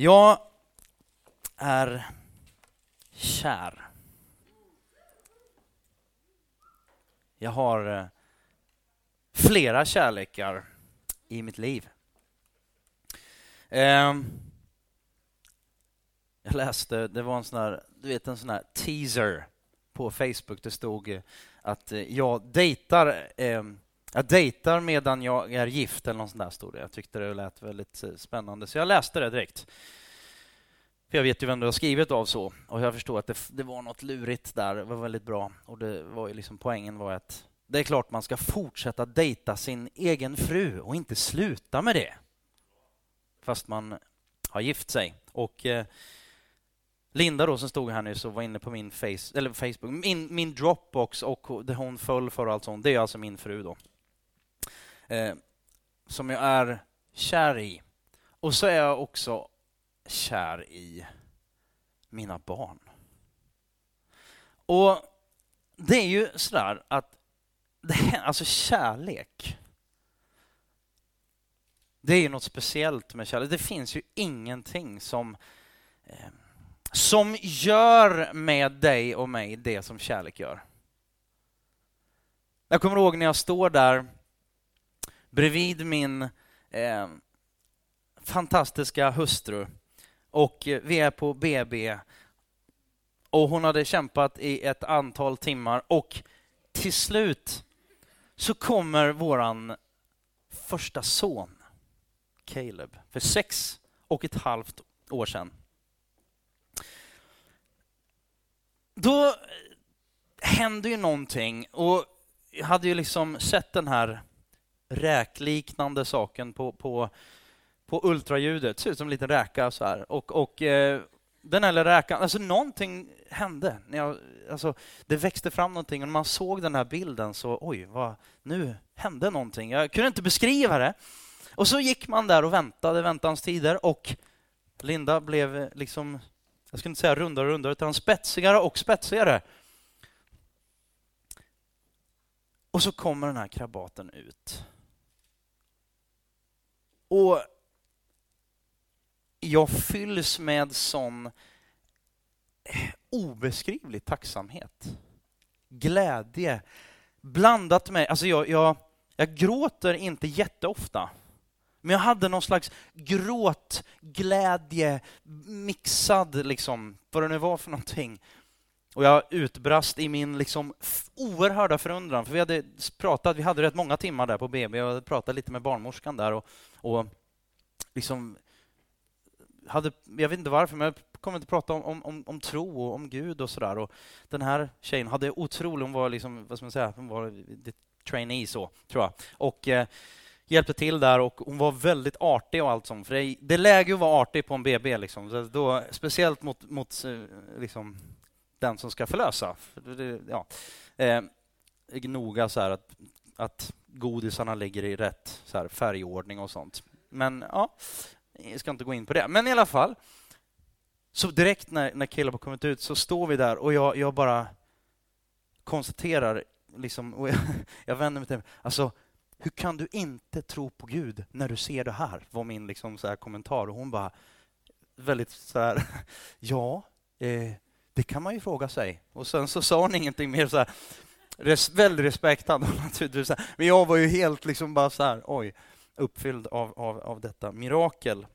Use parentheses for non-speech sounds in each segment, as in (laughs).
Jag är kär. Jag har eh, flera kärlekar i mitt liv. Ehm, jag läste, det var en sån här, du vet en sån här teaser på Facebook. Det stod eh, att eh, jag dejtar, ehm, jag dejtar medan jag är gift eller något sånt där stod det. Jag tyckte det lät väldigt eh, spännande så jag läste det direkt. För jag vet ju vem du har skrivit av så och jag förstår att det, det var något lurigt där. Det var väldigt bra och det var ju liksom poängen var att det är klart man ska fortsätta dejta sin egen fru och inte sluta med det. Fast man har gift sig. Och eh, Linda då som stod här nyss och var inne på min face, eller Facebook, min, min Dropbox och det hon föll för och allt sånt, det är alltså min fru då. Eh, som jag är kär i. Och så är jag också kär i mina barn. Och det är ju sådär att det, alltså kärlek. Det är ju något speciellt med kärlek. Det finns ju ingenting som, eh, som gör med dig och mig det som kärlek gör. Jag kommer ihåg när jag står där bredvid min eh, fantastiska hustru. Och eh, vi är på BB och hon hade kämpat i ett antal timmar. Och till slut så kommer våran första son, Caleb, för sex och ett halvt år sedan. Då eh, hände ju någonting. Och jag hade ju liksom sett den här räkliknande saken på, på, på ultraljudet. Det ser ut som en liten räka så här. Och, och eh, den här räkan, alltså någonting hände. När jag, alltså, det växte fram någonting och när man såg den här bilden så, oj, vad, nu hände någonting. Jag kunde inte beskriva det. Och så gick man där och väntade väntans tider och Linda blev liksom, jag skulle inte säga rundare och rundare, utan spetsigare och spetsigare. Och så kommer den här krabaten ut. Och jag fylls med sån obeskrivlig tacksamhet. Glädje blandat med... Alltså jag, jag, jag gråter inte jätteofta. Men jag hade någon slags gråt, glädje, mixad, liksom, vad det nu var för någonting. Och jag utbrast i min liksom oerhörda förundran, för vi hade pratat, vi hade rätt många timmar där på BB, och jag hade pratat lite med barnmorskan där och, och liksom hade, jag vet inte varför, men jag kommer inte prata om, om, om tro och om Gud och sådär. Den här tjejen hade otroligt, hon var liksom, vad ska man säga, hon var trainee så, tror jag. Och eh, hjälpte till där och hon var väldigt artig och allt sånt. För det, det är läge att vara artig på en BB, liksom. Så då, speciellt mot, mot eh, liksom, den som ska förlösa. För det, ja. eh, noga så här att, att godisarna ligger i rätt så här, färgordning och sånt. Men ja, jag ska inte gå in på det. Men i alla fall, så direkt när, när Caleb har kommit ut så står vi där och jag, jag bara konstaterar, liksom, och jag, (laughs) jag vänder mig till alltså, hur kan du inte tro på Gud när du ser det här? var min liksom, så här, kommentar. Och hon bara, väldigt så här, (laughs) ja, eh, det kan man ju fråga sig. Och sen så sa hon ingenting mer. så här, res, väldigt respektande (laughs) naturligtvis. Men jag var ju helt liksom bara så här, oj uppfylld av, av, av detta mirakel.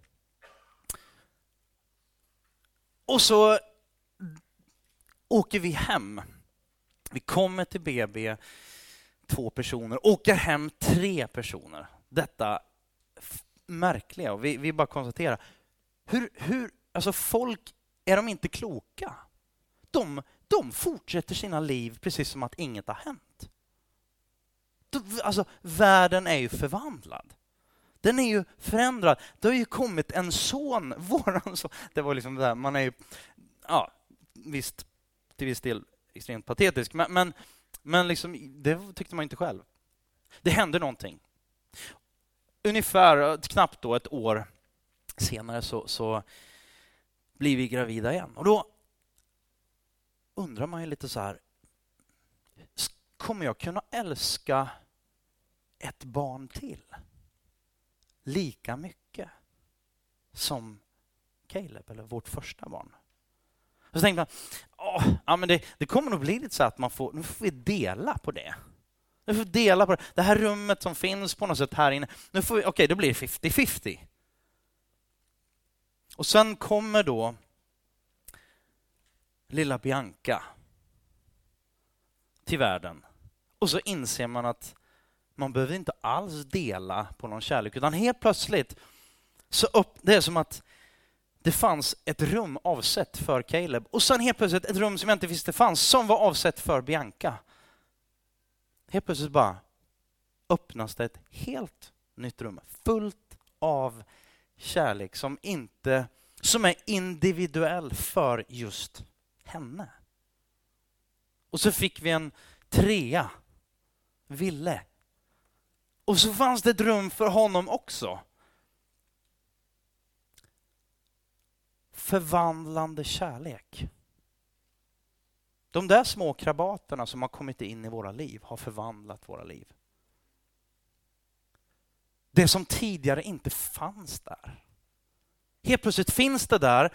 Och så åker vi hem. Vi kommer till BB, två personer, åker hem tre personer. Detta märkliga. Och vi, vi bara konstaterar, hur, hur, alltså folk, är de inte kloka? De, de fortsätter sina liv precis som att inget har hänt. Alltså, världen är ju förvandlad. Den är ju förändrad. Det har ju kommit en son, (laughs) våran son. Det var liksom det där, man är ju, ja, visst, till viss del extremt patetisk, men, men, men liksom, det tyckte man inte själv. Det hände någonting. Ungefär, eh, knappt då ett år senare så, så blir vi gravida igen. Och då undrar man ju lite så här, kommer jag kunna älska ett barn till? lika mycket som Caleb, eller vårt första barn. Och så tänkte man, åh, ja, men det, det kommer nog bli lite så att man får, nu får vi dela på det. Nu får vi dela på det. Det här rummet som finns på något sätt här inne. Nu får vi, okej, okay, då blir det 50-50. Och sen kommer då lilla Bianca till världen. Och så inser man att man behöver inte alls dela på någon kärlek, utan helt plötsligt så upp, det är som att det fanns ett rum avsett för Caleb och sen helt plötsligt ett rum som jag inte visste fanns, som var avsett för Bianca. Helt plötsligt bara öppnas det ett helt nytt rum, fullt av kärlek som inte som är individuell för just henne. Och så fick vi en trea, Ville. Och så fanns det ett rum för honom också. Förvandlande kärlek. De där små krabaterna som har kommit in i våra liv har förvandlat våra liv. Det som tidigare inte fanns där. Helt plötsligt finns det där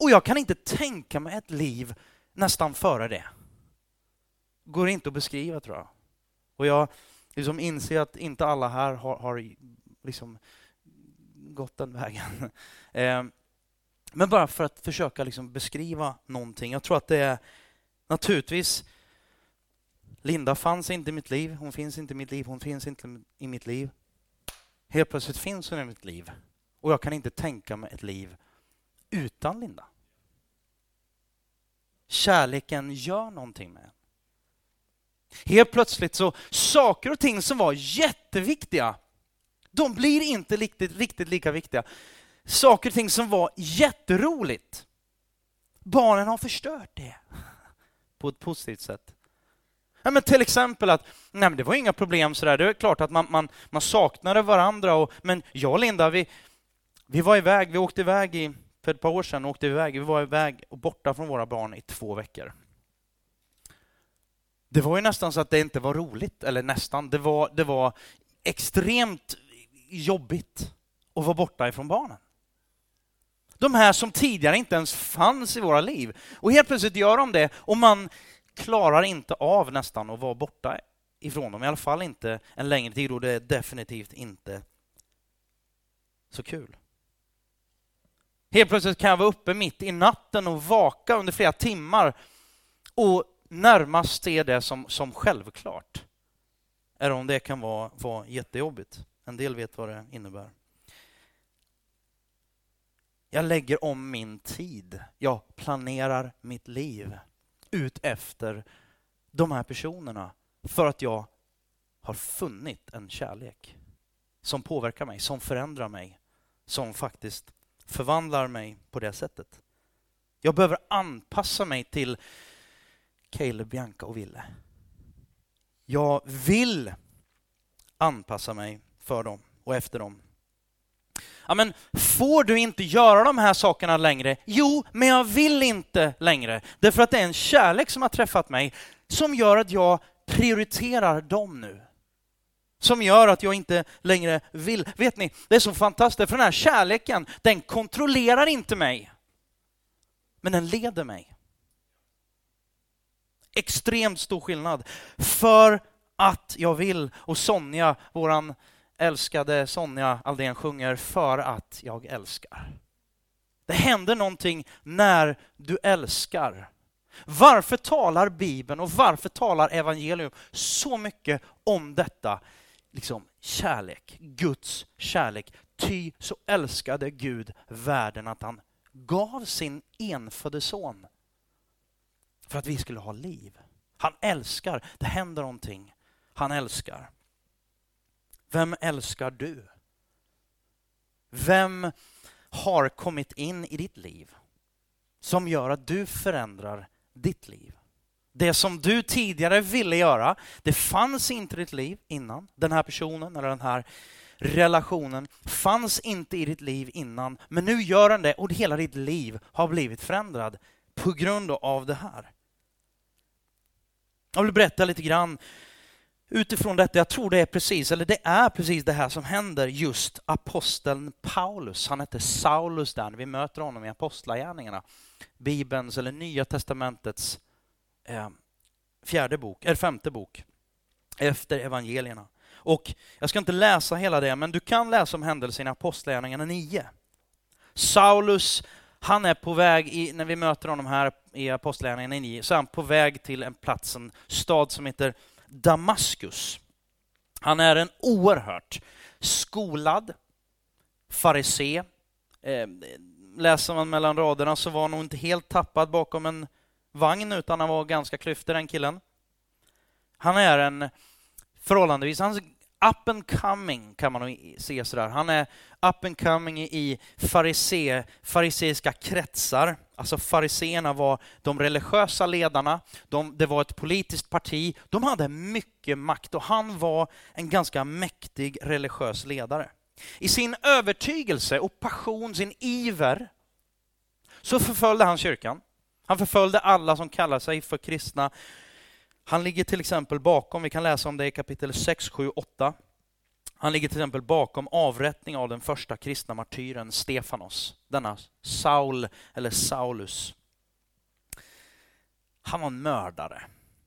och jag kan inte tänka mig ett liv nästan före det. Går inte att beskriva tror jag. Och jag liksom inser att inte alla här har, har liksom gått den vägen. (laughs) Eh, men bara för att försöka liksom beskriva någonting. Jag tror att det är naturligtvis Linda fanns inte i mitt liv, hon finns inte i mitt liv, hon finns inte i mitt liv. Helt plötsligt finns hon i mitt liv. Och jag kan inte tänka mig ett liv utan Linda. Kärleken gör någonting med en. Helt plötsligt så saker och ting som var jätteviktiga, de blir inte riktigt, riktigt lika viktiga. Saker och ting som var jätteroligt, barnen har förstört det på ett positivt sätt. Ja, men till exempel att nej, men det var inga problem sådär. Det är klart att man, man, man saknade varandra. Och, men jag och Linda, vi, vi var iväg, vi åkte iväg i, för ett par år sedan, åkte vi iväg, vi var iväg och borta från våra barn i två veckor. Det var ju nästan så att det inte var roligt, eller nästan, det var, det var extremt jobbigt att vara borta ifrån barnen. De här som tidigare inte ens fanns i våra liv. Och helt plötsligt gör de det och man klarar inte av nästan att vara borta ifrån dem, i alla fall inte en längre tid och det är definitivt inte så kul. Helt plötsligt kan jag vara uppe mitt i natten och vaka under flera timmar och närmast se det som, som självklart. Eller om det kan vara, vara jättejobbigt. En del vet vad det innebär. Jag lägger om min tid. Jag planerar mitt liv ut efter de här personerna för att jag har funnit en kärlek som påverkar mig, som förändrar mig, som faktiskt förvandlar mig på det sättet. Jag behöver anpassa mig till Caleb, Bianca och Ville. Jag vill anpassa mig för dem och efter dem. Ja, men får du inte göra de här sakerna längre? Jo, men jag vill inte längre. Därför att det är en kärlek som har träffat mig som gör att jag prioriterar dem nu. Som gör att jag inte längre vill. Vet ni, det är så fantastiskt, för den här kärleken, den kontrollerar inte mig. Men den leder mig. Extremt stor skillnad. För att jag vill. Och Sonja, våran älskade Sonja Aldén sjunger för att jag älskar. Det händer någonting när du älskar. Varför talar Bibeln och varför talar evangelium så mycket om detta? Liksom kärlek, Guds kärlek. Ty så älskade Gud världen att han gav sin enfödde son för att vi skulle ha liv. Han älskar, det händer någonting. Han älskar. Vem älskar du? Vem har kommit in i ditt liv som gör att du förändrar ditt liv? Det som du tidigare ville göra, det fanns inte i ditt liv innan. Den här personen eller den här relationen fanns inte i ditt liv innan, men nu gör den det och hela ditt liv har blivit förändrad på grund av det här. Jag vill berätta lite grann utifrån detta, jag tror det är precis, eller det är precis det här som händer just aposteln Paulus. Han hette Saulus där, vi möter honom i Apostlagärningarna. Bibelns, eller Nya Testamentets Eh, fjärde bok, eller femte bok, efter evangelierna. Och jag ska inte läsa hela det, men du kan läsa om händelsen i Apostlagärningarna 9. Saulus, han är på väg, i, när vi möter honom här i Apostlagärningarna 9, så är han på väg till en plats, en stad som heter Damaskus. Han är en oerhört skolad farisé. Eh, läser man mellan raderna så var han nog inte helt tappad bakom en vagn, utan han var ganska klyftig den killen. Han är en förhållandevis, han up and coming kan man nog se sådär. Han är up and coming i farise, fariseiska kretsar. Alltså fariseerna var de religiösa ledarna, de, det var ett politiskt parti, de hade mycket makt och han var en ganska mäktig religiös ledare. I sin övertygelse och passion, sin iver, så förföljde han kyrkan. Han förföljde alla som kallar sig för kristna han ligger till exempel bakom, vi kan läsa om det i kapitel 6, 7, 8. Han ligger till exempel bakom avrättning av den första kristna martyren Stefanos, denna Saul eller Saulus. Han var en mördare,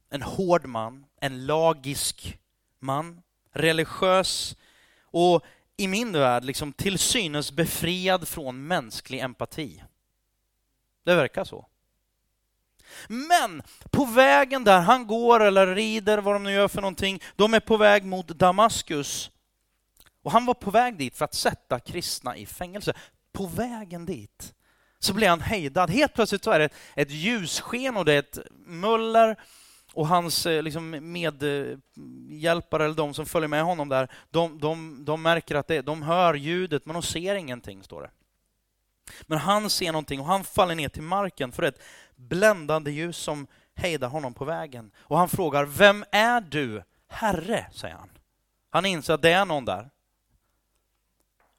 en hård man, en lagisk man, religiös och i min värld liksom till synes befriad från mänsklig empati. Det verkar så. Men på vägen där han går eller rider, vad de nu gör för någonting, de är på väg mot Damaskus. Och han var på väg dit för att sätta kristna i fängelse. På vägen dit så blir han hejdad. Helt plötsligt så är det ett ljussken och det är ett muller och hans eh, liksom, medhjälpare, eller de som följer med honom där, de, de, de märker att det, de hör ljudet men de ser ingenting, står det. Men han ser någonting och han faller ner till marken för ett bländande ljus som hejdar honom på vägen. Och han frågar, vem är du, Herre? säger han. Han inser att det är någon där.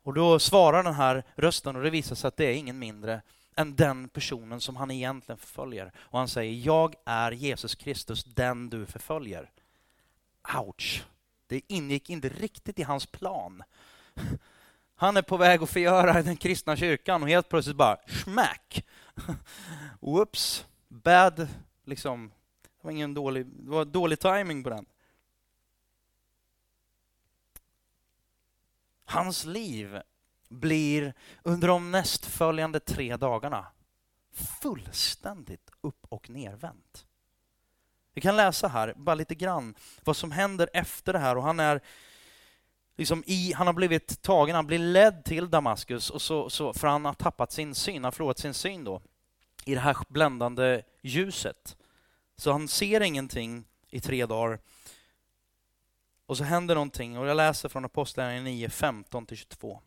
Och då svarar den här rösten och det visar sig att det är ingen mindre än den personen som han egentligen förföljer. Och han säger, jag är Jesus Kristus, den du förföljer. Ouch! Det ingick inte riktigt i hans plan. Han är på väg att förgöra den kristna kyrkan och helt plötsligt bara smack! (laughs) Whoops! Bad, liksom. Det var ingen dålig, det var dålig timing på den. Hans liv blir under de nästföljande tre dagarna fullständigt upp och nervänt. Vi kan läsa här, bara lite grann, vad som händer efter det här. Och han är liksom i, han har blivit tagen, han blir ledd till Damaskus, och så, så, för han har tappat sin syn, han har förlorat sin syn då, i det här bländande ljuset. Så han ser ingenting i tre dagar. Och så händer någonting, och jag läser från Apostlagärningarna 9, 15-22.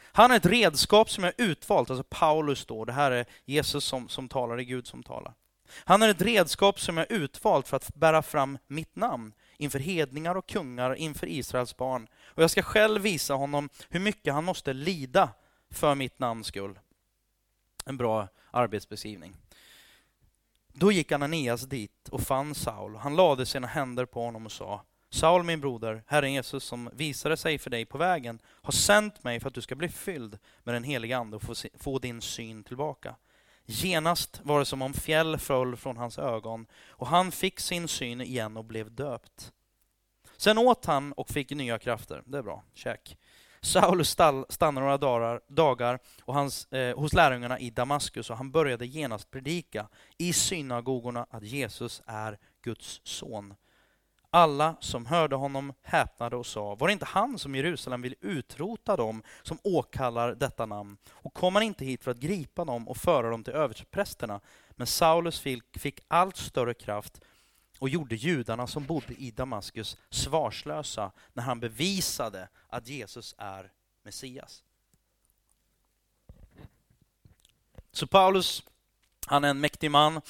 Han är ett redskap som jag utvalt, alltså Paulus då, det här är Jesus som, som talar, det är Gud som talar. Han är ett redskap som jag utvalt för att bära fram mitt namn inför hedningar och kungar, inför Israels barn. Och jag ska själv visa honom hur mycket han måste lida för mitt namns skull. En bra arbetsbeskrivning. Då gick Ananias dit och fann Saul. Han lade sina händer på honom och sa Saul min broder, Herren Jesus som visade sig för dig på vägen har sänt mig för att du ska bli fylld med den heliga Ande och få, få din syn tillbaka. Genast var det som om fjäll föll från hans ögon och han fick sin syn igen och blev döpt. Sen åt han och fick nya krafter. Det är bra, check. Saulus stannade några dagar, dagar och hans, eh, hos lärjungarna i Damaskus och han började genast predika i synagogorna att Jesus är Guds son. Alla som hörde honom häpnade och sa, var det inte han som Jerusalem vill utrota dem som åkallar detta namn? Och kom han inte hit för att gripa dem och föra dem till översteprästerna? Men Saulus fick, allt större kraft och gjorde judarna som bodde i Damaskus svarslösa när han bevisade att Jesus är Messias. Så Paulus, han är en mäktig man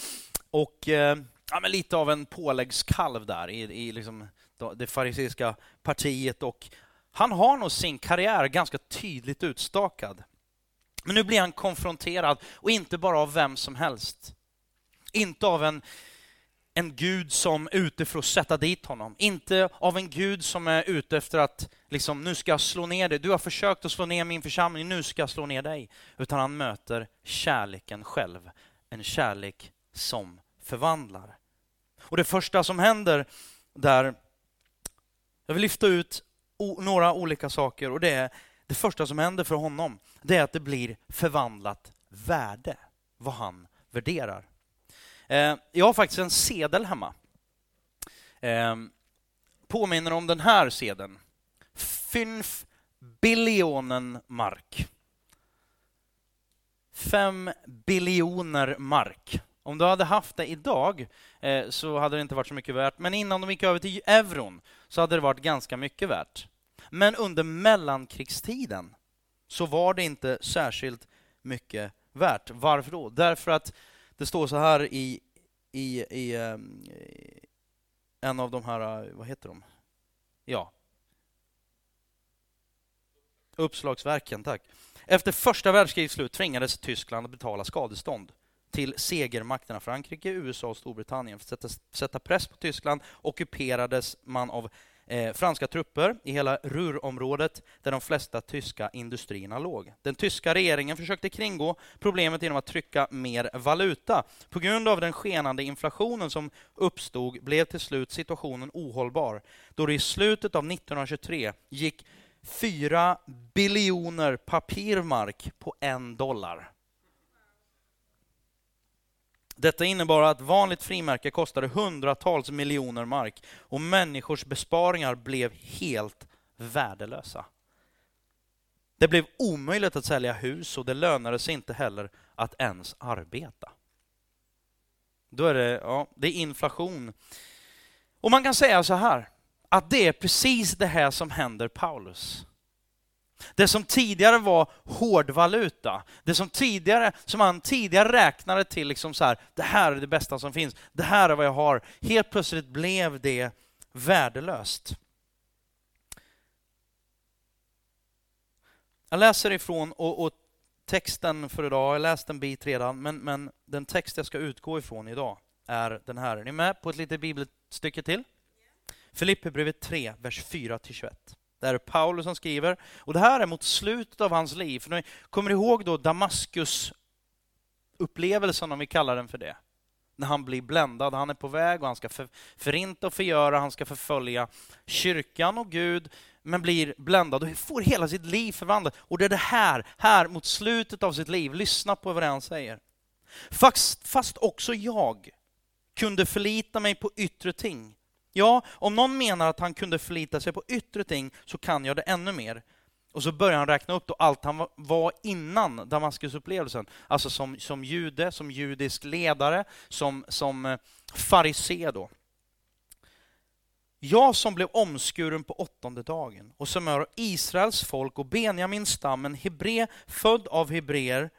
och eh, ja, men lite av en påläggskalv där i, i liksom det fariseiska partiet och han har nog sin karriär ganska tydligt utstakad. Men nu blir han konfronterad, och inte bara av vem som helst. Inte av en en Gud som är ute för att sätta dit honom. Inte av en Gud som är ute efter att liksom, nu ska jag slå ner dig. Du har försökt att slå ner min församling, nu ska jag slå ner dig. Utan han möter kärleken själv. En kärlek som förvandlar. Och det första som händer där, jag vill lyfta ut några olika saker och det är det första som händer för honom, det är att det blir förvandlat värde, vad han värderar. Eh, jag har faktiskt en sedel hemma. Eh, påminner om den här sedeln. Fünf biljonen mark. Fem biljoner mark. Om du hade haft det idag eh, så hade det inte varit så mycket värt. Men innan de gick över till euron så hade det varit ganska mycket värt. Men under mellankrigstiden så var det inte särskilt mycket värt. Varför då? Därför att det står så här i, i, i, i en av de här, eh, vad heter de? Ja. Uppslagsverken, tack. Efter första världskrigets slut tvingades Tyskland att betala skadestånd till segermakterna Frankrike, USA och Storbritannien. För att sätta, sätta press på Tyskland ockuperades man av eh, franska trupper i hela Ruhrområdet där de flesta tyska industrierna låg. Den tyska regeringen försökte kringgå problemet genom att trycka mer valuta. På grund av den skenande inflationen som uppstod blev till slut situationen ohållbar då det i slutet av 1923 gick 4 biljoner papirmark på en dollar. Detta innebar att vanligt frimärke kostade hundratals miljoner mark och människors besparingar blev helt värdelösa. Det blev omöjligt att sälja hus och det lönade sig inte heller att ens arbeta. Då är det, ja, det är inflation. Och man kan säga så här, att det är precis det här som händer Paulus. Det som tidigare var hårdvaluta, det som, tidigare, som han tidigare räknade till, liksom så här, det här är det bästa som finns, det här är vad jag har. Helt plötsligt blev det värdelöst. Jag läser ifrån, och, och texten för idag, jag läst en bit redan, men, men den text jag ska utgå ifrån idag är den här. Är ni med på ett litet bibelstycke till? Filipperbrevet 3, vers 4-21. Det är Paulus som skriver. Och det här är mot slutet av hans liv. För ni kommer ihåg då Damaskus-upplevelsen, om vi kallar den för det? När han blir bländad. Han är på väg och han ska för, förinta och förgöra, han ska förfölja kyrkan och Gud, men blir bländad och får hela sitt liv förvandlat. Och det är det här, här mot slutet av sitt liv, lyssna på vad han säger. Fast, fast också jag kunde förlita mig på yttre ting Ja, om någon menar att han kunde förlita sig på yttre ting så kan jag det ännu mer. Och så börjar han räkna upp då allt han var innan Damaskusupplevelsen. Alltså som, som jude, som judisk ledare, som, som eh, farisé då. Jag som blev omskuren på åttonde dagen och som är Israels folk och Benjamins stammen, hebré född av hebreer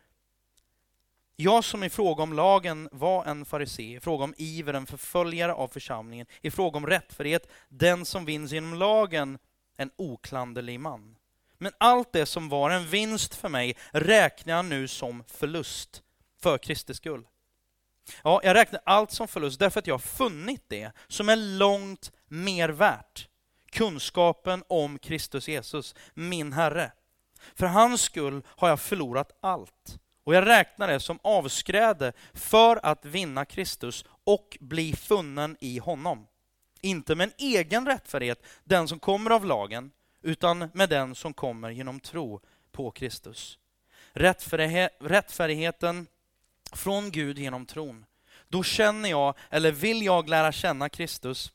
jag som i fråga om lagen var en farisé, i fråga om iver en förföljare av församlingen, i fråga om rättfärdighet den som vinns genom lagen, en oklanderlig man. Men allt det som var en vinst för mig räknar jag nu som förlust för Kristi skull. Ja, jag räknar allt som förlust därför att jag har funnit det som är långt mer värt. Kunskapen om Kristus Jesus, min Herre. För hans skull har jag förlorat allt och jag räknar det som avskräde för att vinna Kristus och bli funnen i honom. Inte med en egen rättfärdighet, den som kommer av lagen, utan med den som kommer genom tro på Kristus. Rättfärdigheten från Gud genom tron. Då känner jag, eller vill jag lära känna Kristus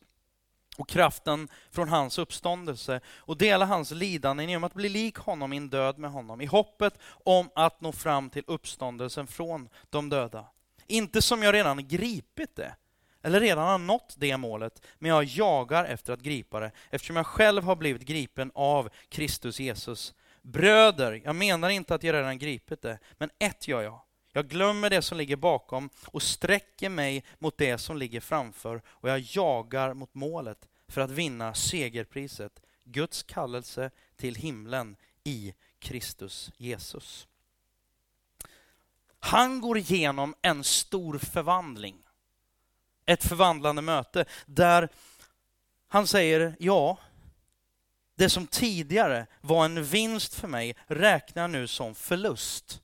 och kraften från hans uppståndelse och dela hans lidanden genom att bli lik honom i en död med honom, i hoppet om att nå fram till uppståndelsen från de döda. Inte som jag redan gripit det, eller redan har nått det målet, men jag jagar efter att gripa det, eftersom jag själv har blivit gripen av Kristus Jesus. Bröder, jag menar inte att jag redan gripit det, men ett gör jag. Jag glömmer det som ligger bakom och sträcker mig mot det som ligger framför och jag jagar mot målet för att vinna segerpriset, Guds kallelse till himlen i Kristus Jesus. Han går igenom en stor förvandling. Ett förvandlande möte där han säger ja, det som tidigare var en vinst för mig räknar jag nu som förlust.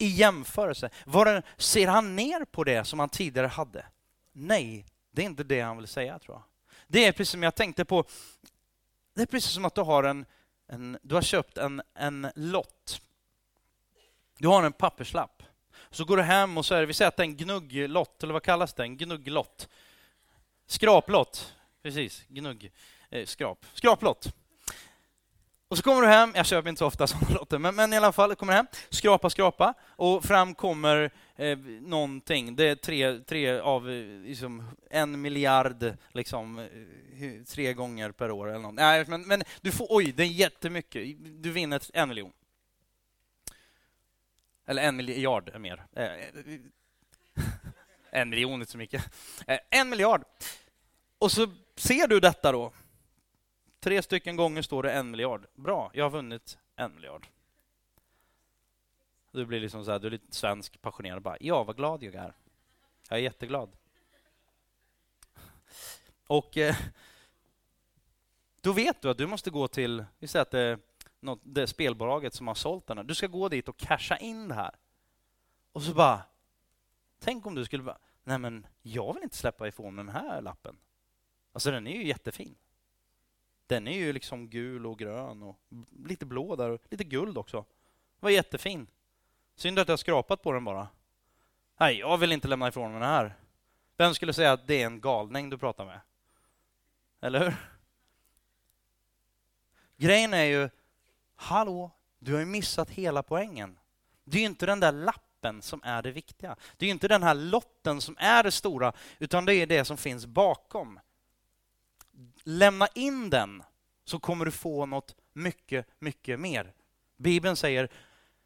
I jämförelse, var det, ser han ner på det som han tidigare hade? Nej, det är inte det han vill säga tror jag. Det är precis som jag tänkte på, det är precis som att du har en, en du har köpt en, en lott. Du har en papperslapp. Så går du hem och så är det, vi säger att det är en gnugglott, eller vad kallas det? En gnugglott. Skraplott, precis, gnugg, eh, skrap. Skraplott. Och så kommer du hem, jag köper inte så ofta (laughs) sådana lotter, men, men i alla fall, kommer hem, skrapa, skrapa, och fram kommer eh, någonting. Det är tre, tre av eh, liksom, en miljard, liksom, eh, tre gånger per år eller något. Nej, men, men du får, oj, det är jättemycket. Du vinner en miljon. Eller en miljard är mer. Eh, eh (laughs) en miljon är inte så mycket. Eh, en miljard. Och så ser du detta då. Tre stycken gånger står det en miljard. Bra, jag har vunnit en miljard. Du blir liksom så här, du är lite svensk, passionerad. Bara, ja, vad glad jag är. Jag är jätteglad. Och eh, då vet du att du måste gå till, vi säger att det något, det spelbolaget som har sålt den. här. Du ska gå dit och casha in det här. Och så bara, tänk om du skulle bara, nej men jag vill inte släppa ifrån den här lappen. Alltså den är ju jättefin. Den är ju liksom gul och grön och lite blå där och lite guld också. Den var jättefin. Synd att jag skrapat på den bara. Nej, jag vill inte lämna ifrån mig den här. Vem skulle säga att det är en galning du pratar med? Eller hur? Grejen är ju, Hallå, du har ju missat hela poängen. Det är ju inte den där lappen som är det viktiga. Det är ju inte den här lotten som är det stora, utan det är det som finns bakom. Lämna in den, så kommer du få något mycket, mycket mer. Bibeln säger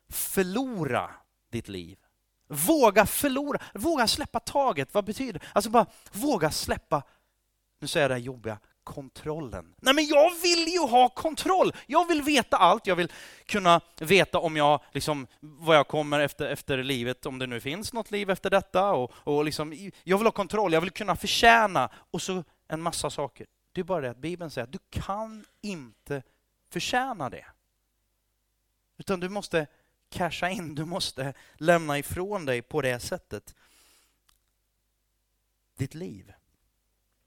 förlora ditt liv. Våga förlora, våga släppa taget. Vad betyder det? Alltså bara våga släppa, nu säger jag det här jobbiga, kontrollen. Nej, men jag vill ju ha kontroll! Jag vill veta allt. Jag vill kunna veta om jag, liksom, vad jag kommer efter, efter livet, om det nu finns något liv efter detta. Och, och liksom, jag vill ha kontroll, jag vill kunna förtjäna och så en massa saker. Det är bara det att Bibeln säger att du kan inte förtjäna det. Utan du måste casha in, du måste lämna ifrån dig på det sättet ditt liv.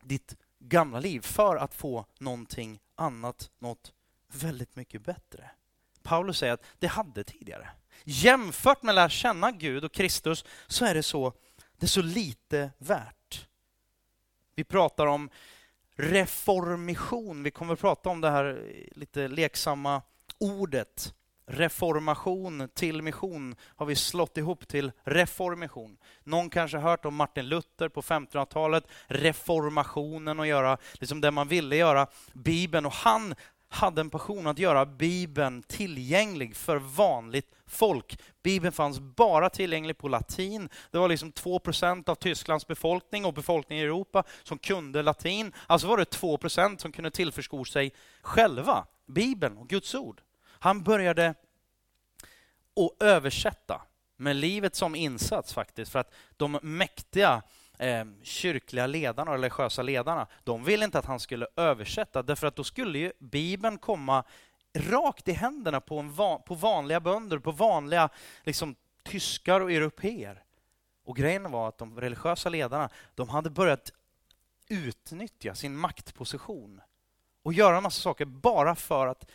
Ditt gamla liv för att få någonting annat, något väldigt mycket bättre. Paulus säger att det hade tidigare. Jämfört med att lära känna Gud och Kristus så är det så, det är så lite värt. Vi pratar om reformation. Vi kommer att prata om det här lite leksamma ordet reformation till mission har vi slått ihop till reformation. Någon kanske har hört om Martin Luther på 1500-talet, reformationen och göra liksom det man ville göra, Bibeln. Och han hade en passion att göra Bibeln tillgänglig för vanligt folk. Bibeln fanns bara tillgänglig på latin. Det var liksom 2% av Tysklands befolkning och befolkningen i Europa som kunde latin. Alltså var det 2% som kunde tillförsko sig själva Bibeln och Guds ord. Han började att översätta med livet som insats faktiskt, för att de mäktiga eh, kyrkliga ledarna, och religiösa ledarna, de ville inte att han skulle översätta, därför att då skulle ju Bibeln komma rakt i händerna på, en van, på vanliga bönder, på vanliga liksom, tyskar och europeer. Och grejen var att de religiösa ledarna, de hade börjat utnyttja sin maktposition och göra en massa saker bara för att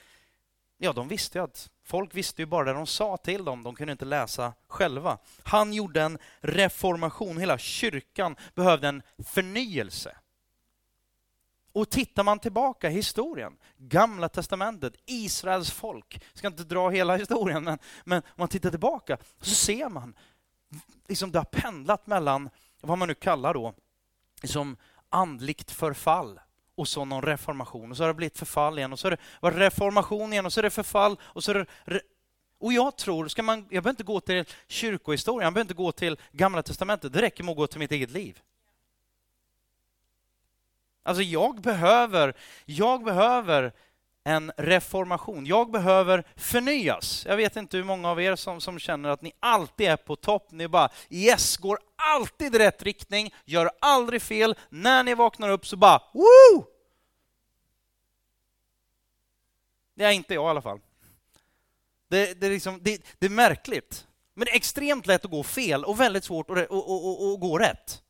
Ja, de visste ju att folk visste ju bara det de sa till dem, de kunde inte läsa själva. Han gjorde en reformation, hela kyrkan behövde en förnyelse. Och tittar man tillbaka i historien, Gamla testamentet, Israels folk, jag ska inte dra hela historien, men, men om man tittar tillbaka så ser man liksom det har pendlat mellan vad man nu kallar då, liksom andligt förfall och så någon reformation och så har det blivit förfall igen och så är det reformation igen och så är det förfall och så är det och jag tror, ska man, jag behöver inte gå till kyrkohistorien, jag behöver inte gå till Gamla Testamentet, det räcker med att gå till mitt eget liv. Alltså jag behöver, jag behöver en reformation. Jag behöver förnyas. Jag vet inte hur många av er som, som känner att ni alltid är på topp. Ni bara yes, går alltid i rätt riktning, gör aldrig fel. När ni vaknar upp så bara woo! Det är inte jag i alla fall. Det, det, är, liksom, det, det är märkligt. Men det är extremt lätt att gå fel och väldigt svårt att, att, att, att gå rätt.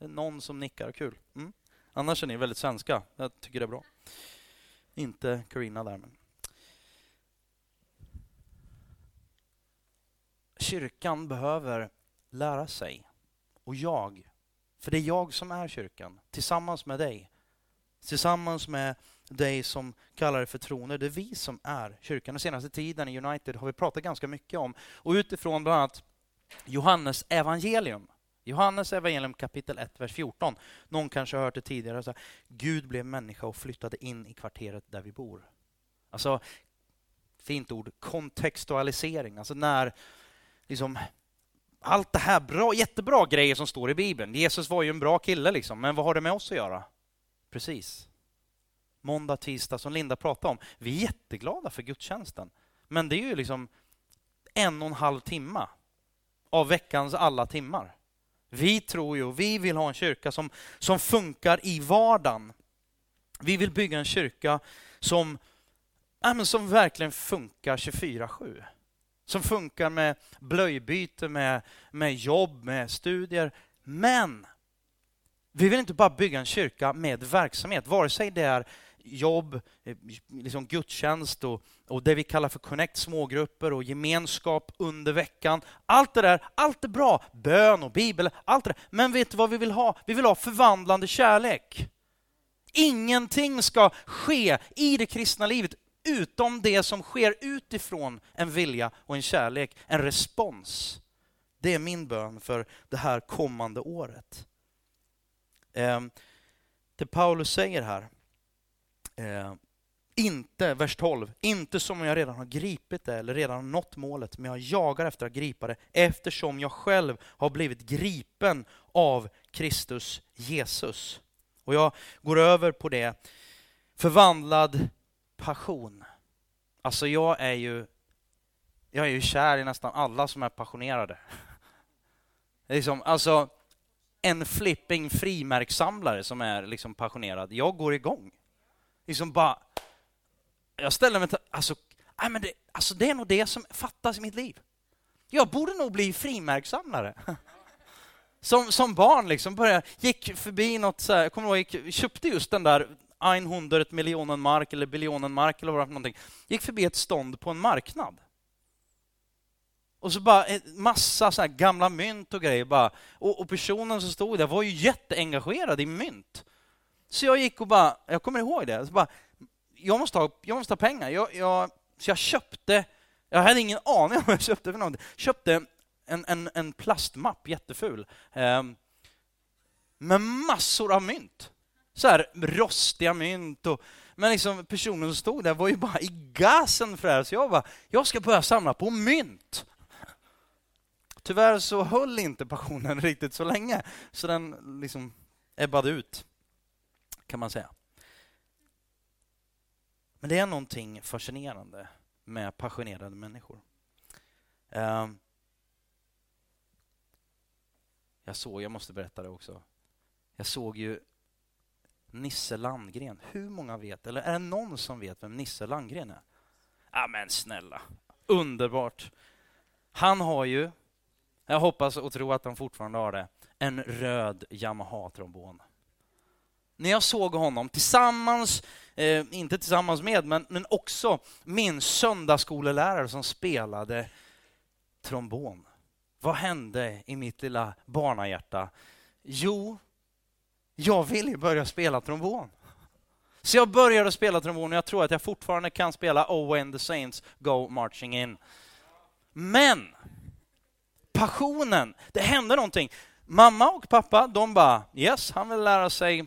Det är någon som nickar, kul. Mm. Annars är ni väldigt svenska. Jag tycker det är bra. Inte Karina där. Men. Kyrkan behöver lära sig. Och jag, för det är jag som är kyrkan, tillsammans med dig. Tillsammans med dig som kallar dig för troner. Det är vi som är kyrkan. Den senaste tiden i United har vi pratat ganska mycket om, och utifrån bland annat Johannes evangelium. Johannes evangelium kapitel 1, vers 14. Någon kanske har hört det tidigare. Så Gud blev människa och flyttade in i kvarteret där vi bor. Alltså, fint ord, kontextualisering. Alltså när liksom, allt det här bra, jättebra grejer som står i Bibeln. Jesus var ju en bra kille, liksom, men vad har det med oss att göra? Precis. Måndag, tisdag, som Linda pratade om. Vi är jätteglada för gudstjänsten. Men det är ju liksom en och en halv timme av veckans alla timmar. Vi tror ju, vi vill ha en kyrka som, som funkar i vardagen. Vi vill bygga en kyrka som, ja, som verkligen funkar 24-7. Som funkar med blöjbyte, med, med jobb, med studier. Men vi vill inte bara bygga en kyrka med verksamhet, vare sig det är jobb, eh, liksom gudstjänst och, och det vi kallar för connect, smågrupper och gemenskap under veckan. Allt det där, allt är bra. Bön och bibel, allt det där. Men vet du vad vi vill ha? Vi vill ha förvandlande kärlek. Ingenting ska ske i det kristna livet utom det som sker utifrån en vilja och en kärlek, en respons. Det är min bön för det här kommande året. Ehm, det Paulus säger här, eh, inte, vers 12, inte som om jag redan har gripit det eller redan nått målet, men jag jagar efter att gripa det eftersom jag själv har blivit gripen av Kristus Jesus. Och jag går över på det, förvandlad passion. Alltså jag är ju, jag är ju kär i nästan alla som är passionerade. (laughs) liksom, alltså, en flipping frimärkssamlare som är liksom passionerad, jag går igång. Liksom bara, jag ställer mig till, alltså, nej men det, alltså det är nog det som fattas i mitt liv. Jag borde nog bli frimärkssamlare. (laughs) Som, som barn liksom började, gick förbi något så här, jag kommer ihåg, gick, köpte just den där 100 miljonen mark eller biljonen mark eller vad det var för någonting. Gick förbi ett stånd på en marknad. Och så bara en massa så gamla mynt och grejer. Bara. Och, och, personen som stod där var ju jätteengagerad i mynt. Så jag gick och bara, jag kommer ihåg det, så bara, jag, måste ha, jag måste ha pengar. Jag, jag, så jag köpte, jag hade ingen aning om vad jag köpte för någonting. Köpte en, en, en plastmapp, jätteful, eh, med massor av mynt. Så här rostiga mynt. Och, men liksom personen som stod där var ju bara i gasen för det här. Så jag bara, jag ska börja samla på mynt. Tyvärr så höll inte passionen (laughs) riktigt så länge, så den liksom ebbade ut, kan man säga. Men det är någonting fascinerande med passionerade människor. Ehm, jag såg, jag måste berätta det också. Jag såg ju Nisse Landgren. Hur många vet, eller är det någon som vet vem Nisse Landgren är? Ja men snälla, underbart. Han har ju jag hoppas och tror att han fortfarande har det. En röd Yamaha-trombon. När jag såg honom tillsammans, eh, inte tillsammans med, men, men också min söndagsskolelärare som spelade trombon. Vad hände i mitt lilla barnahjärta? Jo, jag ville börja spela trombon. Så jag började spela trombon och jag tror att jag fortfarande kan spela Oh when the Saints go marching in. Men passionen. Det hände någonting. Mamma och pappa, de bara yes, han vill lära sig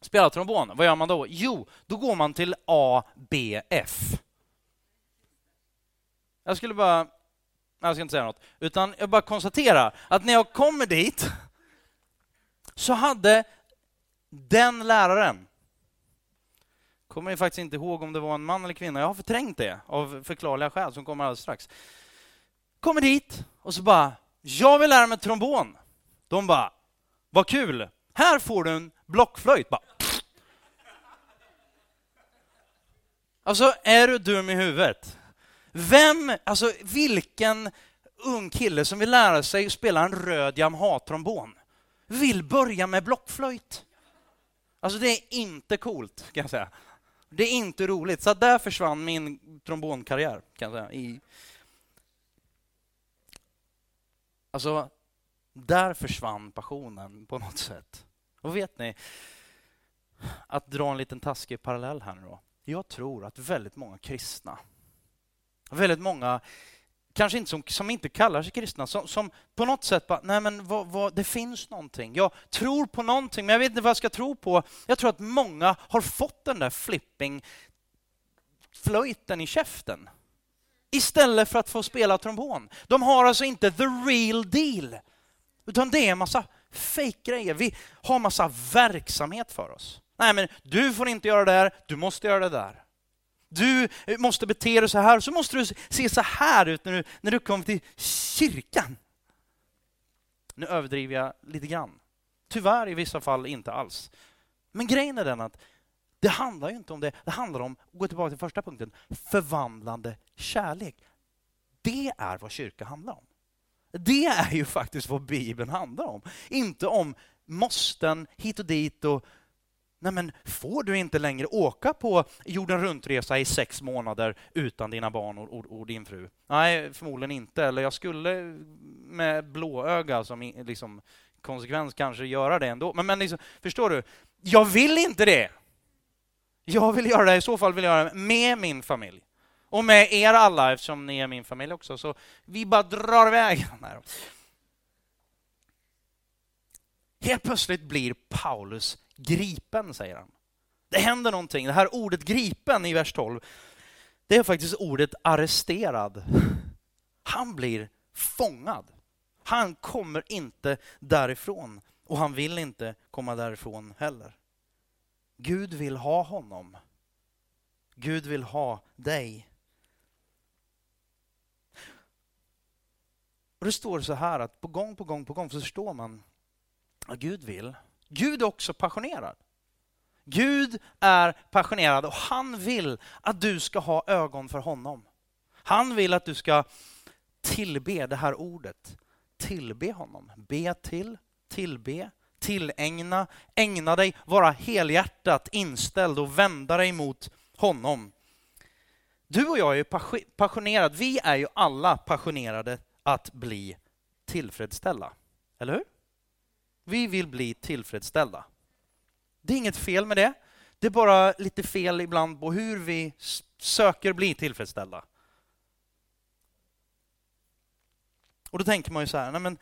spela trombon. Vad gör man då? Jo, då går man till ABF. Jag skulle bara, jag ska inte säga något, utan jag bara konstaterar att när jag kommer dit så hade den läraren Kommer faktiskt inte ihåg om det var en man eller kvinna. Jag har förträngt det av förklarliga skäl som kommer alldeles strax. Kommer dit och så bara, jag vill lära mig trombon. De bara, vad kul. Här får du en blockflöjt. Bara, Alltså, är du dum i huvudet? Vem, alltså vilken ung kille som vill lära sig spela en röd Yamaha-trombon vill börja med blockflöjt? Alltså det är inte coolt, kan jag säga. Det är inte roligt. Så där försvann min trombonkarriär, kan jag säga. I... Alltså, där försvann passionen på något sätt. Och vet ni, att dra en liten taskig parallell här nu då. Jag tror att väldigt många kristna, väldigt många, kanske inte som, som inte kallar sig kristna, som, som på något sätt bara, nej men vad, vad, det finns någonting. Jag tror på någonting, men jag vet inte vad jag ska tro på. Jag tror att många har fått den där flipping flöjten i käften istället för att få spela trombon. De har alltså inte the real deal, utan det är en massa Fejkgrejer. Vi har massa verksamhet för oss. Nej, men du får inte göra det här, du måste göra det där. Du måste bete dig så här, så måste du se så här ut när du, när du kommer till kyrkan. Nu överdriver jag lite grann. Tyvärr i vissa fall inte alls. Men grejen är den att det handlar ju inte om det. Det handlar om, gå tillbaka till första punkten, förvandlande kärlek. Det är vad kyrka handlar om. Det är ju faktiskt vad Bibeln handlar om. Inte om måsten hit och dit och Nej, men får du inte längre åka på jorden runt-resa i sex månader utan dina barn och, och, och, din fru? Nej, förmodligen inte. Eller jag skulle med blåöga som liksom, konsekvens kanske göra det ändå. Men, men liksom, förstår du? Jag vill inte det. Jag vill göra det, i så fall vill jag göra det med min familj. Och med er alla, eftersom ni är min familj också. Så vi bara drar iväg. Helt plötsligt blir Paulus gripen, säger han. Det händer någonting. Det här ordet gripen i vers 12, det är faktiskt ordet arresterad. Han blir fångad. Han kommer inte därifrån och han vill inte komma därifrån heller. Gud vill ha honom. Gud vill ha dig. Och Det står så här att på gång på gång på gång så förstår man vad Gud vill Gud är också passionerad. Gud är passionerad och han vill att du ska ha ögon för honom. Han vill att du ska tillbe det här ordet. Tillbe honom. Be till, tillbe, tillägna, ägna dig, vara helhjärtat inställd och vända dig mot honom. Du och jag är passionerade. Vi är ju alla passionerade att bli tillfredsställda. Eller hur? Vi vill bli tillfredsställda. Det är inget fel med det. Det är bara lite fel ibland på hur vi söker bli tillfredsställda. Och då tänker man ju så här, nej men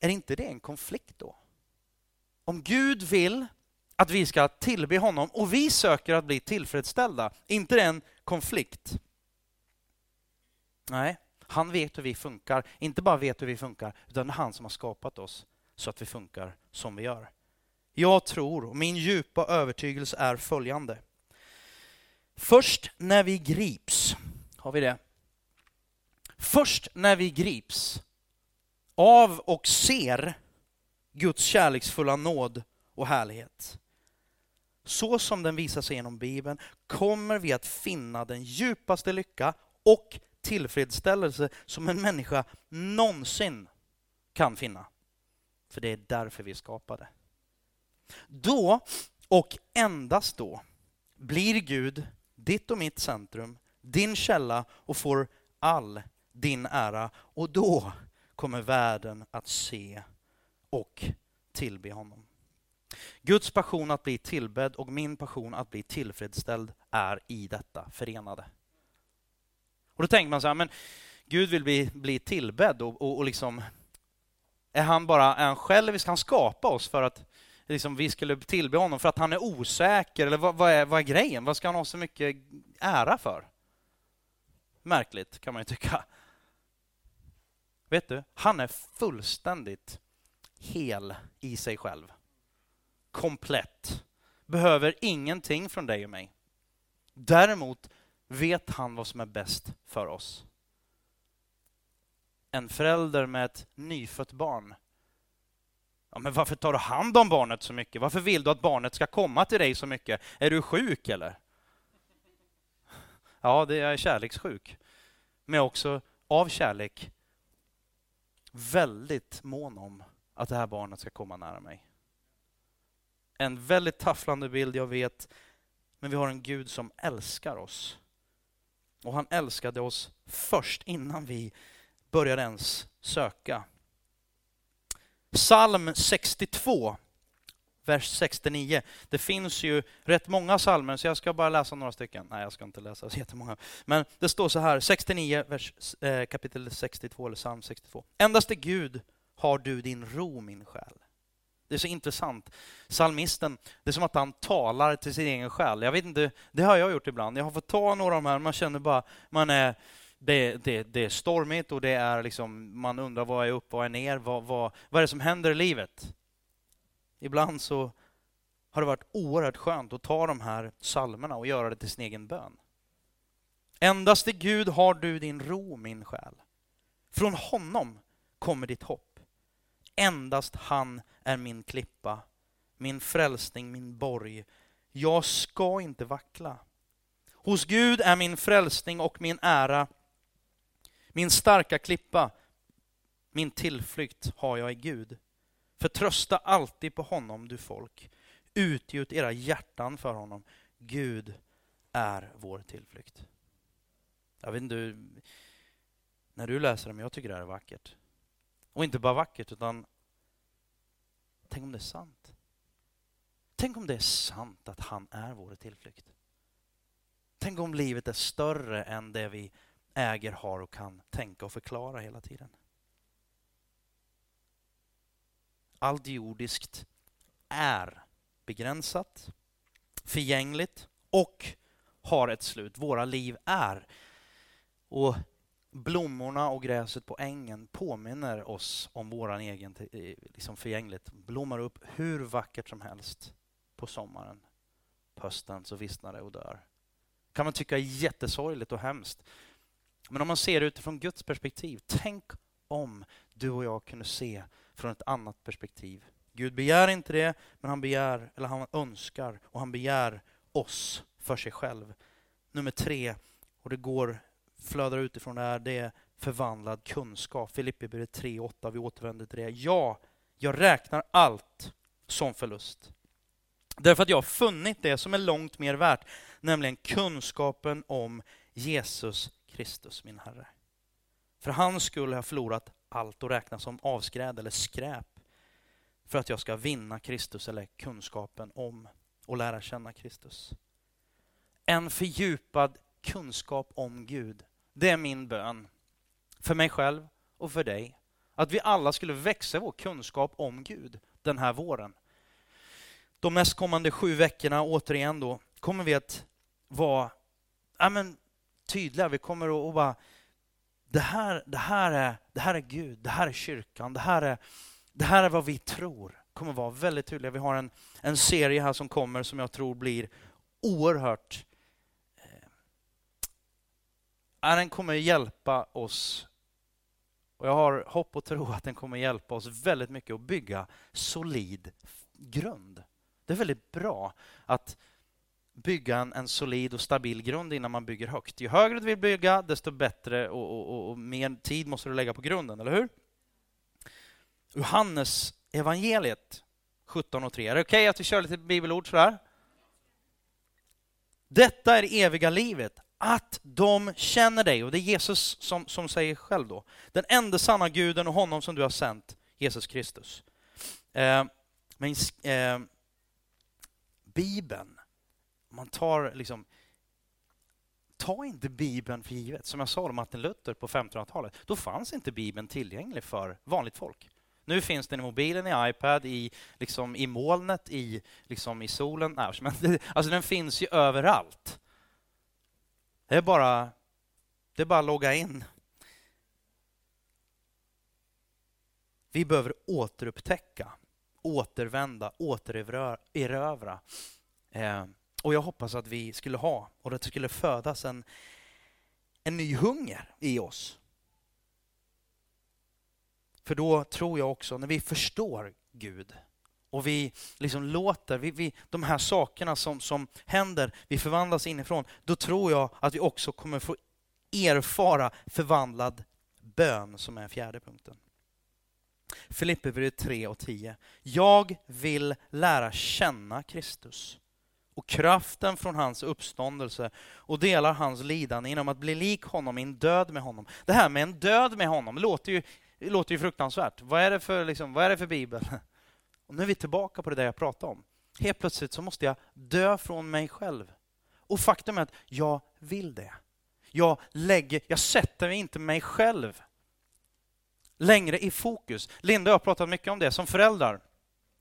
är inte det en konflikt då? Om Gud vill att vi ska tillbe honom och vi söker att bli tillfredsställda, inte det en konflikt? Nej, han vet hur vi funkar. Inte bara vet hur vi funkar, utan det är han som har skapat oss så att vi funkar som vi gör. Jag tror, och min djupa övertygelse är följande. Först när vi grips, har vi det? Först när vi grips av och ser Guds kärleksfulla nåd och härlighet, så som den visar sig genom Bibeln, kommer vi att finna den djupaste lycka och tillfredsställelse som en människa någonsin kan finna. För det är därför vi är skapade. Då, och endast då, blir Gud ditt och mitt centrum, din källa och får all din ära. Och då kommer världen att se och tillbe honom. Guds passion att bli tillbedd och min passion att bli tillfredsställd är i detta förenade. Och då tänker man så här, men Gud vill bli, bli tillbedd och, och, och liksom är han bara är han självisk? Han skapa oss för att liksom, vi skulle tillbe honom för att han är osäker? Eller vad, vad, är, vad är grejen? Vad ska han ha så mycket ära för? Märkligt, kan man ju tycka. Vet du, han är fullständigt hel i sig själv. Komplett. Behöver ingenting från dig och mig. Däremot vet han vad som är bäst för oss. En förälder med ett nyfött barn. Ja, men varför tar du hand om barnet så mycket? Varför vill du att barnet ska komma till dig så mycket? Är du sjuk eller? Ja, det är kärlekssjuk. Men jag är också av kärlek väldigt mån om att det här barnet ska komma nära mig. En väldigt tafflande bild, jag vet, men vi har en Gud som älskar oss. Och han älskade oss först innan vi började ens söka. Psalm 62, vers 69. Det finns ju rätt många psalmer, så jag ska bara läsa några stycken. Nej, jag ska inte läsa så jättemånga. Men det står så här, 69, vers, eh, kapitel 62, eller psalm 62. Endast i Gud har du din ro, min själ. Det är så intressant. Salmisten, det är som att han talar till sin egen själ. Jag vet inte, det har jag gjort ibland. Jag har fått ta några av de här, man känner bara, man är, det, det, det är stormigt och det är liksom, man undrar vad är upp, vad är ner, vad, vad, vad är det som händer i livet? Ibland så har det varit oerhört skönt att ta de här salmerna och göra det till sin egen bön. Endast i Gud har du din ro, min själ. Från honom kommer ditt hopp. Endast han är min klippa, min frälsning, min borg. Jag ska inte vackla. Hos Gud är min frälsning och min ära, min starka klippa. Min tillflykt har jag i Gud. Förtrösta alltid på honom, du folk. Utgjut era hjärtan för honom. Gud är vår tillflykt. Jag vet inte, när du läser det, men jag tycker det här är vackert. Och inte bara vackert, utan tänk om det är sant. Tänk om det är sant att han är vår tillflykt. Tänk om livet är större än det vi äger, har och kan tänka och förklara hela tiden. Allt jordiskt är begränsat, förgängligt och har ett slut. Våra liv är. Och blommorna och gräset på ängen påminner oss om våran egen eh, liksom förgänglighet. Blommar upp hur vackert som helst på sommaren. På hösten så vissnar det och dör. kan man tycka är jättesorgligt och hemskt. Men om man ser det utifrån Guds perspektiv, tänk om du och jag kunde se från ett annat perspektiv. Gud begär inte det, men han begär, eller han önskar och han begär oss för sig själv. Nummer tre, och det går, flödar utifrån det här, det är förvandlad kunskap. Filipperbrevet 3.8, vi återvänder till det. Ja, jag räknar allt som förlust. Därför att jag har funnit det som är långt mer värt, nämligen kunskapen om Jesus Kristus, min Herre. För hans skull har jag förlorat allt och räknas som avskräd eller skräp för att jag ska vinna Kristus eller kunskapen om och lära känna Kristus. En fördjupad kunskap om Gud, det är min bön. För mig själv och för dig. Att vi alla skulle växa vår kunskap om Gud den här våren. De nästkommande sju veckorna, återigen då, kommer vi att vara ja, men, tydliga. Vi kommer att bara det här, det, här är, det här är Gud, det här är kyrkan, det här är, det här är vad vi tror. kommer vara väldigt tydliga. Vi har en, en serie här som kommer som jag tror blir oerhört... Den kommer hjälpa oss och jag har hopp och tro att den kommer hjälpa oss väldigt mycket att bygga solid grund. Det är väldigt bra att bygga en, en, solid och stabil grund innan man bygger högt. Ju högre du vill bygga, desto bättre och, och, och, och mer tid måste du lägga på grunden, eller hur? Johannes evangeliet 17 och 3. Är det okej okay att vi kör lite bibelord sådär? Detta är det eviga livet, att de känner dig. Och det är Jesus som, som säger själv då. Den enda sanna guden och honom som du har sänt, Jesus Kristus. Eh, men eh, Bibeln man tar liksom Ta inte Bibeln för givet. Som jag sa om Martin Luther på 1500-talet, då fanns inte Bibeln tillgänglig för vanligt folk. Nu finns den i mobilen, i iPad, i, liksom, i molnet, i, liksom, i solen. (laughs) Alltså den finns ju överallt. Det är bara, det är bara att logga in. Vi behöver återupptäcka, återvända, återerövra eh, Och jag hoppas att vi skulle ha, och att det skulle födas en, en ny hunger i oss. För då tror jag också, när vi förstår Gud och vi liksom låter vi, vi, de här sakerna som, som händer, vi förvandlas inifrån, då tror jag att vi också kommer få erfara förvandlad bön, som är fjärde punkten. Filipperbrevet 3 och 10. Jag vill lära känna Kristus och kraften från hans uppståndelse och delar hans lidande genom att bli lik honom i en död med honom. Det här med en död med honom låter ju, låter ju fruktansvärt. Vad är, det för, liksom, vad är det för bibel? Och nu är vi tillbaka på det där jag pratade om. Helt plötsligt så måste jag dö från mig själv. Och faktum är att jag vill det. Jag, lägger, jag sätter inte mig själv längre i fokus. Linda och jag har pratat mycket om det som föräldrar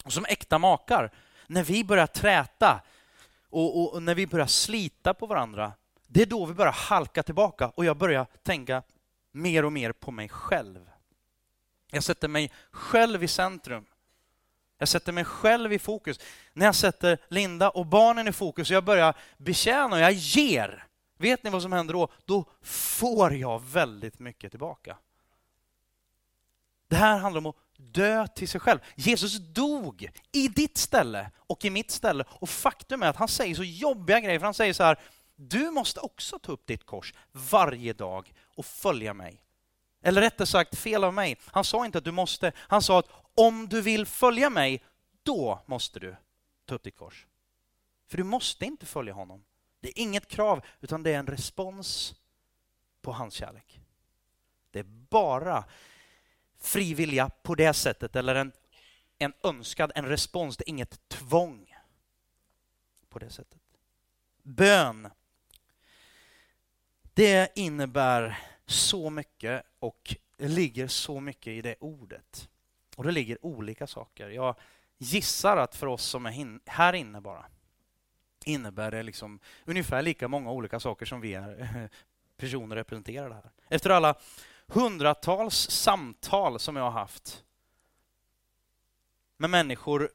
och som äkta makar. När vi börjar träta och, och, och, när vi börjar slita på varandra, det är då vi börjar halka tillbaka och jag börjar tänka mer och mer på mig själv. Jag sätter mig själv i centrum. Jag sätter mig själv i fokus. När jag sätter Linda och barnen i fokus och jag börjar betjäna och jag ger, vet ni vad som händer då? Då får jag väldigt mycket tillbaka. Det här handlar om att dö till sig själv. Jesus dog i ditt ställe och i mitt ställe. Och faktum är att han säger så jobbiga grejer, för han säger så här, du måste också ta upp ditt kors varje dag och följa mig. Eller rättare sagt, fel av mig. Han sa inte att du måste, han sa att om du vill följa mig, då måste du ta upp ditt kors. För du måste inte följa honom. Det är inget krav, utan det är en respons på hans kärlek. Det är bara fri vilja på det sättet, eller en, en önskad, en respons. Det är inget tvång på det sättet. Bön, det innebär så mycket och det ligger så mycket i det ordet. Och det ligger olika saker. Jag gissar att för oss som är här inne bara innebär det liksom ungefär lika många olika saker som vi är (laughs) personer representerade här. Efter alla hundratals samtal som jag har haft med människor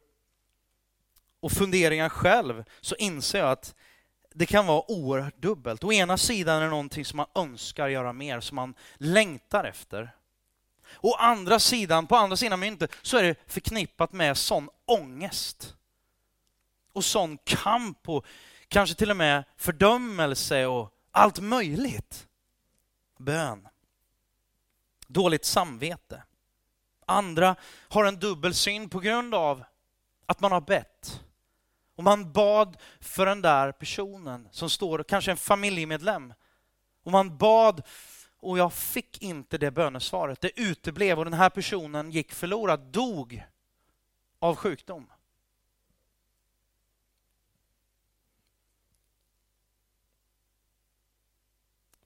och funderingar själv så inser jag att det kan vara oerhört dubbelt. Å ena sidan är det någonting som man önskar göra mer, som man längtar efter. Å andra sidan, på andra sidan myntet, så är det förknippat med sån ångest. Och sån kamp och kanske till och med fördömelse och allt möjligt. Bön dåligt samvete. Andra har en dubbel syn på grund av att man har bett. Och man bad för den där personen som står, kanske en familjemedlem. Och man bad och jag fick inte det bönesvaret. Det uteblev och den här personen gick förlorad, dog av sjukdom.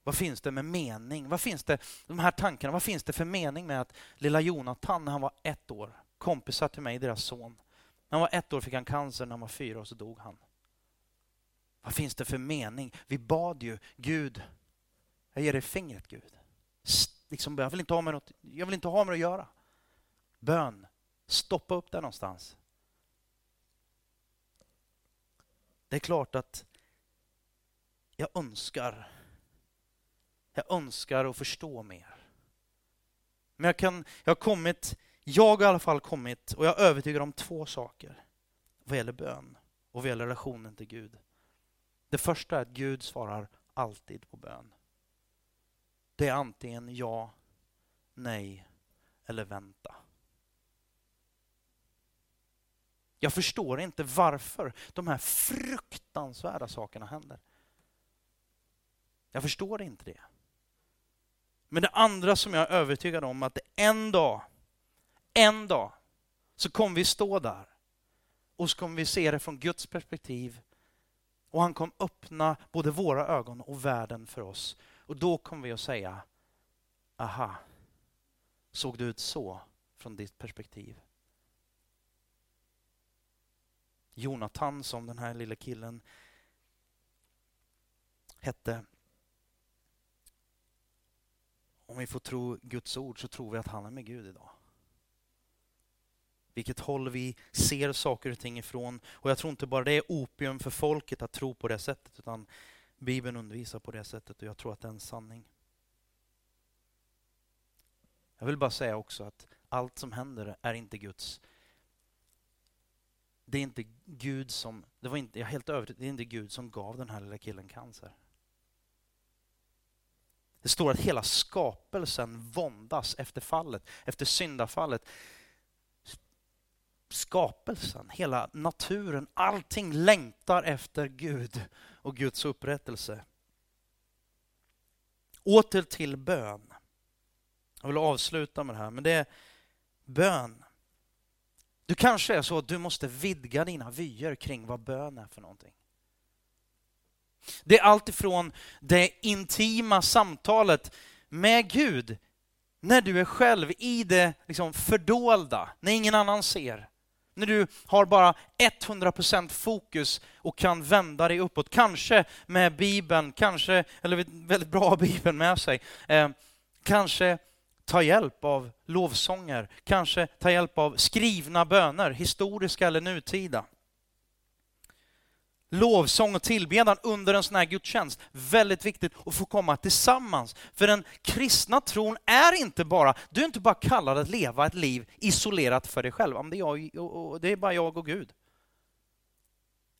Vad finns det med mening? Vad finns det, de här tankarna, vad finns det för mening med att lilla Jonathan när han var ett år, kompisar till mig, deras son, när han var ett år fick han cancer, när han var fyra och så dog han. Vad finns det för mening? Vi bad ju, Gud, jag ger dig fingret Gud. Liksom, jag, vill inte ha med något, jag vill inte ha med det att göra. Bön, stoppa upp där någonstans. Det är klart att jag önskar jag önskar att förstå mer. Men jag, kan, jag har kommit, jag har i alla fall kommit, och jag är övertygad om två saker vad gäller bön och vad gäller relationen till Gud. Det första är att Gud svarar alltid på bön. Det är antingen ja, nej eller vänta. Jag förstår inte varför de här fruktansvärda sakerna händer. Jag förstår inte det. Men det andra som jag är övertygad om att en dag, en dag, så kommer vi stå där och så kommer vi se det från Guds perspektiv. Och han kommer öppna både våra ögon och världen för oss. Och då kommer vi att säga, aha, såg det ut så från ditt perspektiv? Jonathan, som den här lilla killen hette, om vi får tro Guds ord så tror vi att han är med Gud idag. vilket håll vi ser saker och ting ifrån. Och jag tror inte bara det är opium för folket att tro på det sättet, utan Bibeln undervisar på det sättet och jag tror att det är en sanning. Jag vill bara säga också att allt som händer är inte Guds. Det är inte Gud som, det var inte, jag är helt övertygad, det är inte Gud som gav den här lilla killen cancer. Det står att hela skapelsen våndas efter fallet, efter syndafallet. Skapelsen, hela naturen, allting längtar efter Gud och Guds upprättelse. Åter till bön. Jag vill avsluta med det här, men det är bön. Du kanske är så att du måste vidga dina vyer kring vad bön är för någonting. Det är allt ifrån det intima samtalet med Gud, när du är själv i det liksom fördolda, när ingen annan ser. När du har bara 100% fokus och kan vända dig uppåt. Kanske med Bibeln, kanske, eller väldigt bra (laughs) Bibeln med sig. Eh, kanske ta hjälp av lovsånger, kanske ta hjälp av skrivna böner, historiska eller nutida. Lovsång och tillbedjan under en sån här gudstjänst, väldigt viktigt att få komma tillsammans. För den kristna tron är inte bara, du är inte bara kallad att leva ett liv isolerat för dig själv. Det är, jag, det är bara jag och Gud.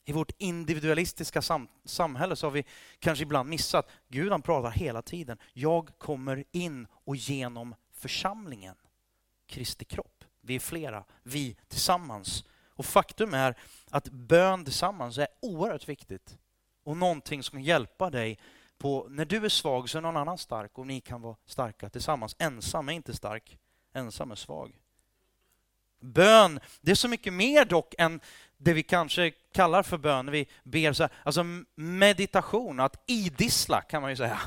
I vårt individualistiska sam samhälle så har vi kanske ibland missat, Gud han pratar hela tiden. Jag kommer in och genom församlingen, Kristi kropp. Vi är flera, vi tillsammans. Och faktum är att bön tillsammans är oerhört viktigt och någonting som kan hjälpa dig på, när du är svag så är någon annan stark och ni kan vara starka tillsammans. Ensam är inte stark, ensam är svag. Bön, det är så mycket mer dock än det vi kanske kallar för bön, när vi ber så här, alltså meditation, att idissla kan man ju säga.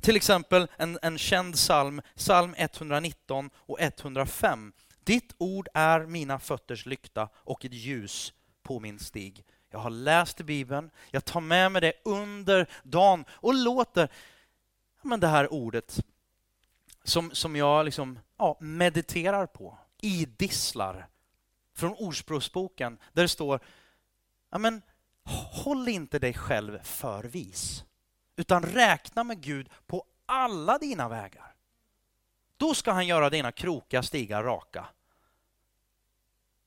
Till exempel en, en känd psalm, psalm 119 och 105. Ditt ord är mina fötters lykta och ett ljus på min stig. Jag har läst i Bibeln, jag tar med mig det under dagen och låter men det här ordet som, som jag liksom, ja, mediterar på, idisslar från Ordspråksboken där det står ja, men, håll inte dig själv för vis utan räkna med Gud på alla dina vägar. Då ska han göra dina krokiga stigar raka.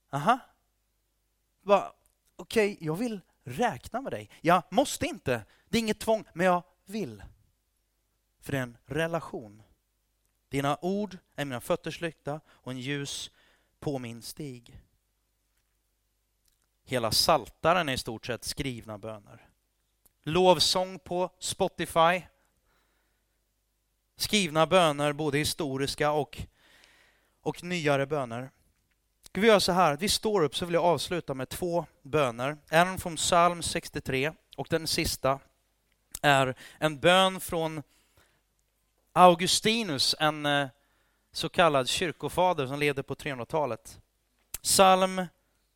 Aha. Okej, okay, jag vill räkna med dig. Jag måste inte, det är inget tvång, men jag vill. För det är en relation. Dina ord är mina fötters lykta och en ljus på min stig. Hela saltaren är i stort sett skrivna böner. Lovsång på Spotify. Skrivna böner, både historiska och, och nyare böner. Ska vi göra så här, vi står upp så vill jag avsluta med två böner. En från psalm 63 och den sista är en bön från Augustinus, en eh, så kallad kyrkofader som levde på 300-talet. Psalm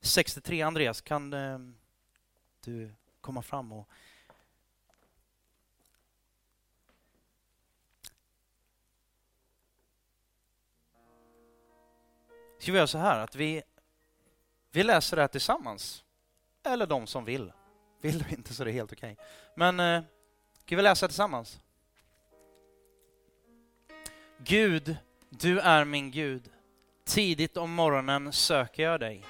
63, Andreas, kan eh, du komma fram och Ska vi göra så här att vi, vi läser det här tillsammans? Eller de som vill. Vill du inte så är det helt okej. Okay. Men eh, ska vi läsa tillsammans? Gud, du är min Gud. Tidigt om morgonen söker jag dig.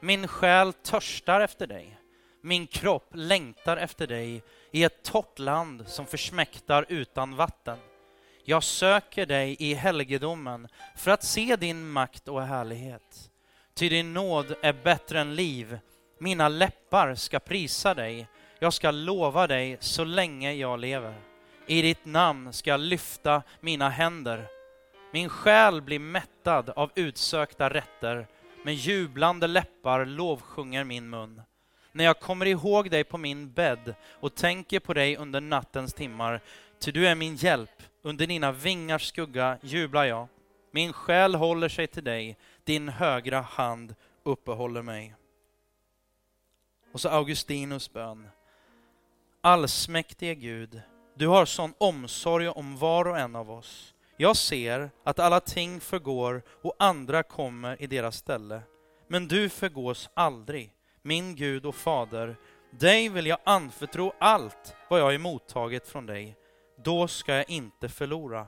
Min själ törstar efter dig. Min kropp längtar efter dig i ett torrt land som försmäktar utan vatten. Jag söker dig i helgedomen för att se din makt och härlighet. Ty din nåd är bättre än liv. Mina läppar ska prisa dig. Jag ska lova dig så länge jag lever. I ditt namn ska jag lyfta mina händer. Min själ blir mättad av utsökta rätter. Med jublande läppar lovsjunger min mun. När jag kommer ihåg dig på min bädd och tänker på dig under nattens timmar, ty du är min hjälp under dina vingars skugga jublar jag. Min själ håller sig till dig, din högra hand uppehåller mig. Och så Augustinus bön. Allsmäktige Gud, du har sån omsorg om var och en av oss. Jag ser att alla ting förgår och andra kommer i deras ställe. Men du förgås aldrig, min Gud och Fader. Dig vill jag anförtro allt vad jag är mottaget från dig. Då ska jag inte förlora.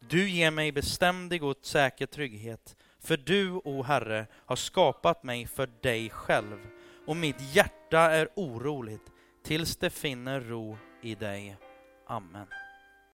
Du ger mig beständig och säker trygghet. För du, o Herre, har skapat mig för dig själv och mitt hjärta är oroligt tills det finner ro i dig. Amen.